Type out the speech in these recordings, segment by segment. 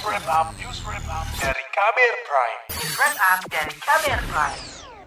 wrap news dari Kamer Prime. Up dari Kamer Prime.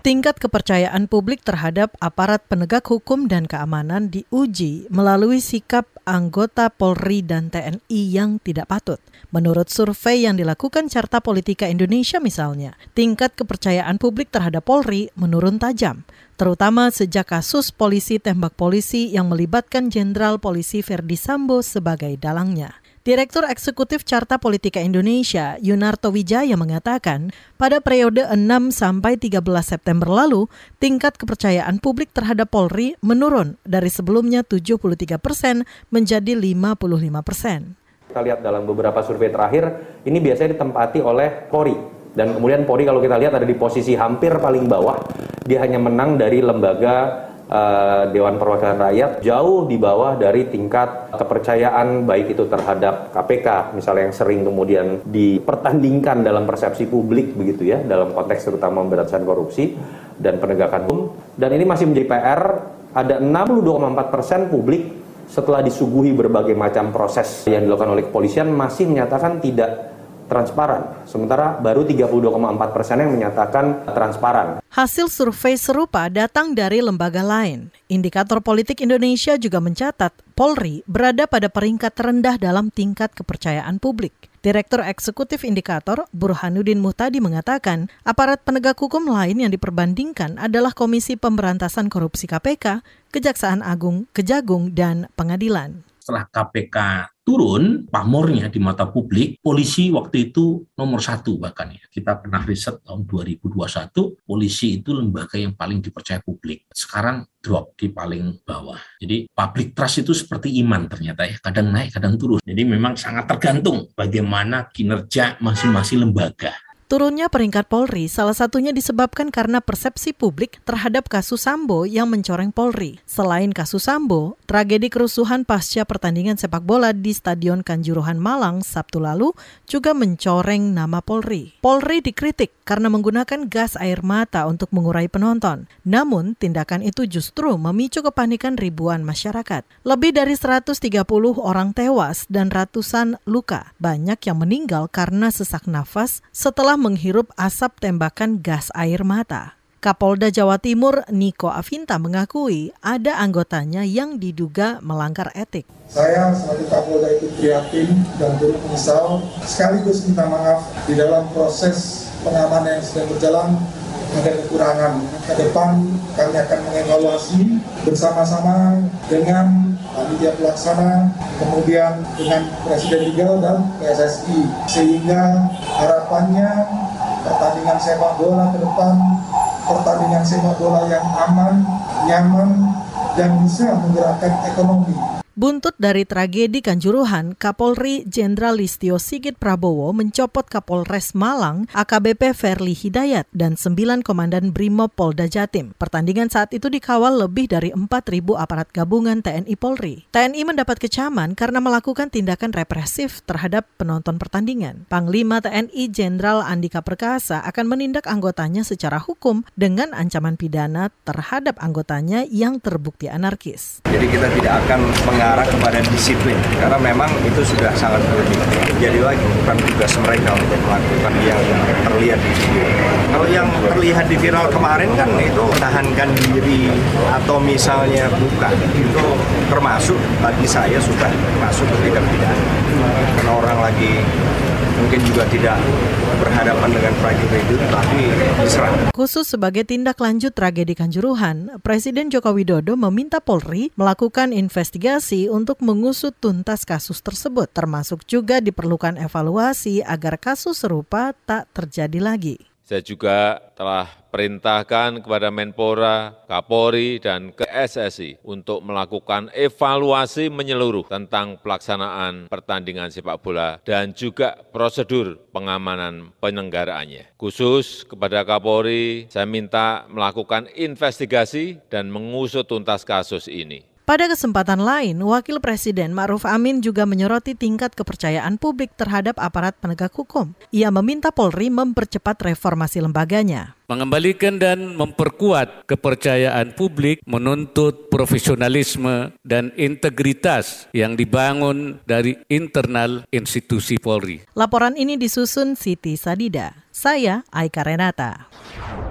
Tingkat kepercayaan publik terhadap aparat penegak hukum dan keamanan diuji melalui sikap anggota Polri dan TNI yang tidak patut. Menurut survei yang dilakukan Carta Politika Indonesia misalnya, tingkat kepercayaan publik terhadap Polri menurun tajam, terutama sejak kasus polisi tembak polisi yang melibatkan Jenderal Polisi Verdi Sambo sebagai dalangnya. Direktur Eksekutif Carta Politika Indonesia, Yunarto Wijaya mengatakan, pada periode 6 sampai 13 September lalu, tingkat kepercayaan publik terhadap Polri menurun dari sebelumnya 73 persen menjadi 55 persen. Kita lihat dalam beberapa survei terakhir, ini biasanya ditempati oleh Polri. Dan kemudian Polri kalau kita lihat ada di posisi hampir paling bawah, dia hanya menang dari lembaga uh, Dewan Perwakilan Rakyat jauh di bawah dari tingkat kepercayaan baik itu terhadap KPK misalnya yang sering kemudian dipertandingkan dalam persepsi publik begitu ya dalam konteks terutama pemberantasan korupsi dan penegakan hukum. Dan ini masih menjadi PR ada 62,4 persen publik setelah disuguhi berbagai macam proses yang dilakukan oleh kepolisian masih menyatakan tidak transparan. Sementara baru 32,4 persen yang menyatakan transparan. Hasil survei serupa datang dari lembaga lain. Indikator politik Indonesia juga mencatat Polri berada pada peringkat terendah dalam tingkat kepercayaan publik. Direktur Eksekutif Indikator Burhanuddin Muhtadi mengatakan, aparat penegak hukum lain yang diperbandingkan adalah Komisi Pemberantasan Korupsi KPK, Kejaksaan Agung, Kejagung, dan Pengadilan setelah KPK turun pamornya di mata publik, polisi waktu itu nomor satu bahkan ya. Kita pernah riset tahun 2021, polisi itu lembaga yang paling dipercaya publik. Sekarang drop di paling bawah. Jadi public trust itu seperti iman ternyata ya, kadang naik, kadang turun. Jadi memang sangat tergantung bagaimana kinerja masing-masing lembaga. Turunnya peringkat Polri salah satunya disebabkan karena persepsi publik terhadap kasus Sambo yang mencoreng Polri. Selain kasus Sambo, tragedi kerusuhan pasca pertandingan sepak bola di Stadion Kanjuruhan Malang Sabtu lalu juga mencoreng nama Polri. Polri dikritik karena menggunakan gas air mata untuk mengurai penonton. Namun, tindakan itu justru memicu kepanikan ribuan masyarakat. Lebih dari 130 orang tewas dan ratusan luka. Banyak yang meninggal karena sesak nafas setelah menghirup asap tembakan gas air mata. Kapolda Jawa Timur Niko Avinta mengakui ada anggotanya yang diduga melanggar etik. Saya sebagai Kapolda itu prihatin dan turut menyesal sekaligus minta maaf di dalam proses pengamanan yang sedang berjalan ada kekurangan. Ke depan kami akan mengevaluasi bersama-sama dengan panitia pelaksana, kemudian dengan Presiden Liga dan PSSI, sehingga harapannya pertandingan sepak bola ke depan pertandingan sepak bola yang aman, nyaman, dan bisa menggerakkan ekonomi Buntut dari tragedi Kanjuruhan, Kapolri Jenderal Listio Sigit Prabowo mencopot Kapolres Malang AKBP Verli Hidayat dan sembilan komandan Brimob Polda Jatim. Pertandingan saat itu dikawal lebih dari 4.000 aparat gabungan TNI Polri. TNI mendapat kecaman karena melakukan tindakan represif terhadap penonton pertandingan. Panglima TNI Jenderal Andika Perkasa akan menindak anggotanya secara hukum dengan ancaman pidana terhadap anggotanya yang terbukti anarkis. Jadi kita tidak akan mengalami mengarah kepada disiplin karena memang itu sudah sangat berlebihan. Jadi lagi bukan tugas mereka untuk melakukan yang terlihat di video. Kalau yang terlihat di viral kemarin kan itu tahankan diri atau misalnya bukan itu termasuk bagi saya sudah masuk ke tindak pidana. Karena orang lagi mungkin juga tidak berhadapan dengan prajurit tapi diserang. Khusus sebagai tindak lanjut tragedi Kanjuruhan, Presiden Joko Widodo meminta Polri melakukan investigasi untuk mengusut tuntas kasus tersebut, termasuk juga diperlukan evaluasi agar kasus serupa tak terjadi lagi. Saya juga telah perintahkan kepada Menpora, Kapolri, dan ke SSI untuk melakukan evaluasi menyeluruh tentang pelaksanaan pertandingan sepak bola dan juga prosedur pengamanan penyelenggaraannya. Khusus kepada Kapolri, saya minta melakukan investigasi dan mengusut tuntas kasus ini. Pada kesempatan lain, Wakil Presiden Ma'ruf Amin juga menyoroti tingkat kepercayaan publik terhadap aparat penegak hukum. Ia meminta Polri mempercepat reformasi lembaganya. Mengembalikan dan memperkuat kepercayaan publik menuntut profesionalisme dan integritas yang dibangun dari internal institusi Polri. Laporan ini disusun Siti Sadida. Saya Aika Renata.